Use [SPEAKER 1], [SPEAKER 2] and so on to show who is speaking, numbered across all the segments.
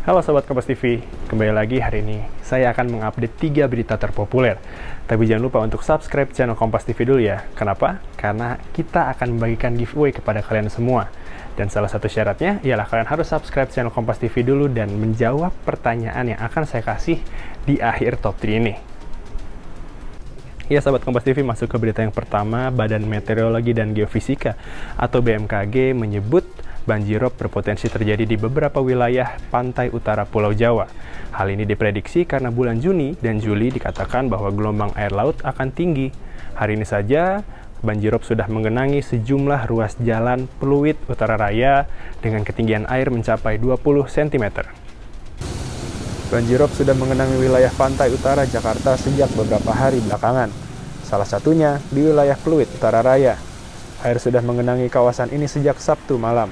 [SPEAKER 1] Halo Sobat Kompas TV, kembali lagi hari ini saya akan mengupdate 3 berita terpopuler. Tapi jangan lupa untuk subscribe channel Kompas TV dulu ya. Kenapa? Karena kita akan membagikan giveaway kepada kalian semua. Dan salah satu syaratnya ialah kalian harus subscribe channel Kompas TV dulu dan menjawab pertanyaan yang akan saya kasih di akhir top 3 ini. Ya sahabat Kompas TV masuk ke berita yang pertama, Badan Meteorologi dan Geofisika atau BMKG menyebut banjirop berpotensi terjadi di beberapa wilayah pantai utara Pulau Jawa. Hal ini diprediksi karena bulan Juni dan Juli dikatakan bahwa gelombang air laut akan tinggi. Hari ini saja, banjirop sudah mengenangi sejumlah ruas jalan Pluit Utara Raya dengan ketinggian air mencapai 20 cm. Banjirop sudah mengenangi wilayah pantai utara Jakarta sejak beberapa hari belakangan. Salah satunya di wilayah Pluit Utara Raya. Air sudah mengenangi kawasan ini sejak Sabtu malam.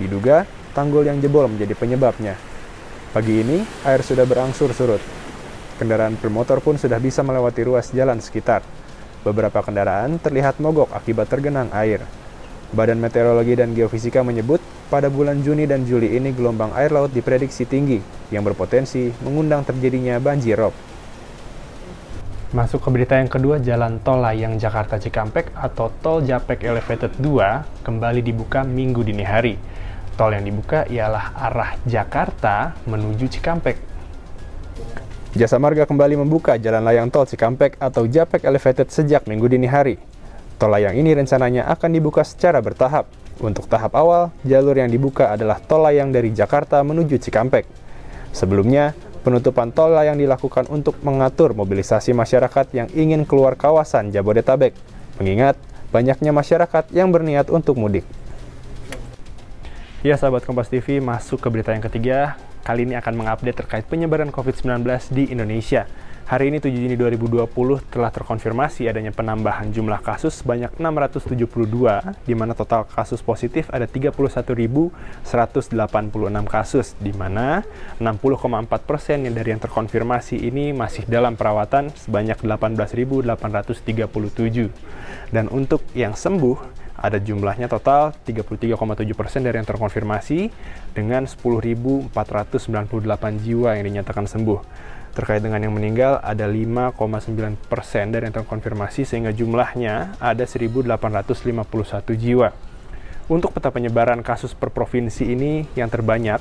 [SPEAKER 1] Diduga, tanggul yang jebol menjadi penyebabnya. Pagi ini, air sudah berangsur surut. Kendaraan bermotor pun sudah bisa melewati ruas jalan sekitar. Beberapa kendaraan terlihat mogok akibat tergenang air. Badan Meteorologi dan Geofisika menyebut, pada bulan Juni dan Juli ini gelombang air laut diprediksi tinggi, yang berpotensi mengundang terjadinya banjir rob. Masuk ke berita yang kedua, Jalan Tol Layang Jakarta Cikampek atau Tol Japek Elevated 2 kembali dibuka minggu dini hari. Tol yang dibuka ialah arah Jakarta menuju Cikampek. Jasa Marga kembali membuka jalan layang tol Cikampek atau Japek Elevated sejak minggu dini hari. Tol layang ini rencananya akan dibuka secara bertahap. Untuk tahap awal, jalur yang dibuka adalah tol layang dari Jakarta menuju Cikampek. Sebelumnya, penutupan tol layang dilakukan untuk mengatur mobilisasi masyarakat yang ingin keluar kawasan Jabodetabek, mengingat banyaknya masyarakat yang berniat untuk mudik. Ya sahabat Kompas TV, masuk ke berita yang ketiga. Kali ini akan mengupdate terkait penyebaran COVID-19 di Indonesia. Hari ini 7 Juni 2020 telah terkonfirmasi adanya penambahan jumlah kasus sebanyak 672, di mana total kasus positif ada 31.186 kasus, di mana 60,4 persen yang dari yang terkonfirmasi ini masih dalam perawatan sebanyak 18.837. Dan untuk yang sembuh, ada jumlahnya total 33,7% dari yang terkonfirmasi dengan 10.498 jiwa yang dinyatakan sembuh. Terkait dengan yang meninggal ada 5,9% dari yang terkonfirmasi sehingga jumlahnya ada 1.851 jiwa. Untuk peta penyebaran kasus per provinsi ini yang terbanyak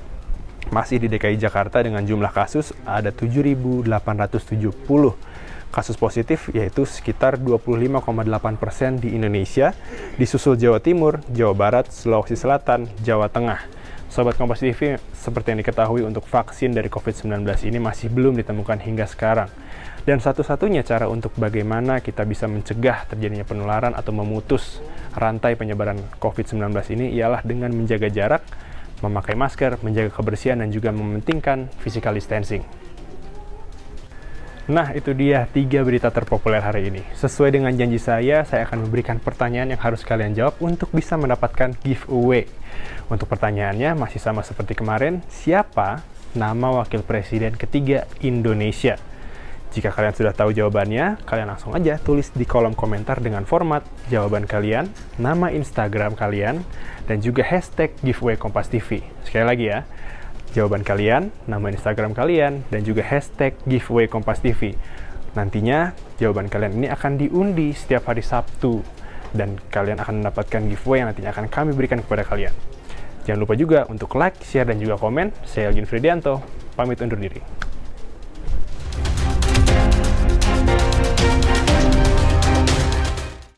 [SPEAKER 1] masih di DKI Jakarta dengan jumlah kasus ada 7.870 kasus positif yaitu sekitar 25,8 persen di Indonesia, disusul Jawa Timur, Jawa Barat, Sulawesi Selatan, Jawa Tengah. Sobat Kompas TV, seperti yang diketahui untuk vaksin dari COVID-19 ini masih belum ditemukan hingga sekarang. Dan satu-satunya cara untuk bagaimana kita bisa mencegah terjadinya penularan atau memutus rantai penyebaran COVID-19 ini ialah dengan menjaga jarak, memakai masker, menjaga kebersihan, dan juga mementingkan physical distancing. Nah, itu dia tiga berita terpopuler hari ini. Sesuai dengan janji saya, saya akan memberikan pertanyaan yang harus kalian jawab untuk bisa mendapatkan giveaway. Untuk pertanyaannya masih sama seperti kemarin, siapa nama wakil presiden ketiga Indonesia? Jika kalian sudah tahu jawabannya, kalian langsung aja tulis di kolom komentar dengan format jawaban kalian, nama Instagram kalian, dan juga hashtag giveaway Kompas TV. Sekali lagi ya, jawaban kalian, nama Instagram kalian, dan juga hashtag giveaway Kompas TV. Nantinya jawaban kalian ini akan diundi setiap hari Sabtu dan kalian akan mendapatkan giveaway yang nantinya akan kami berikan kepada kalian. Jangan lupa juga untuk like, share, dan juga komen. Saya Elgin Fridianto, pamit undur diri.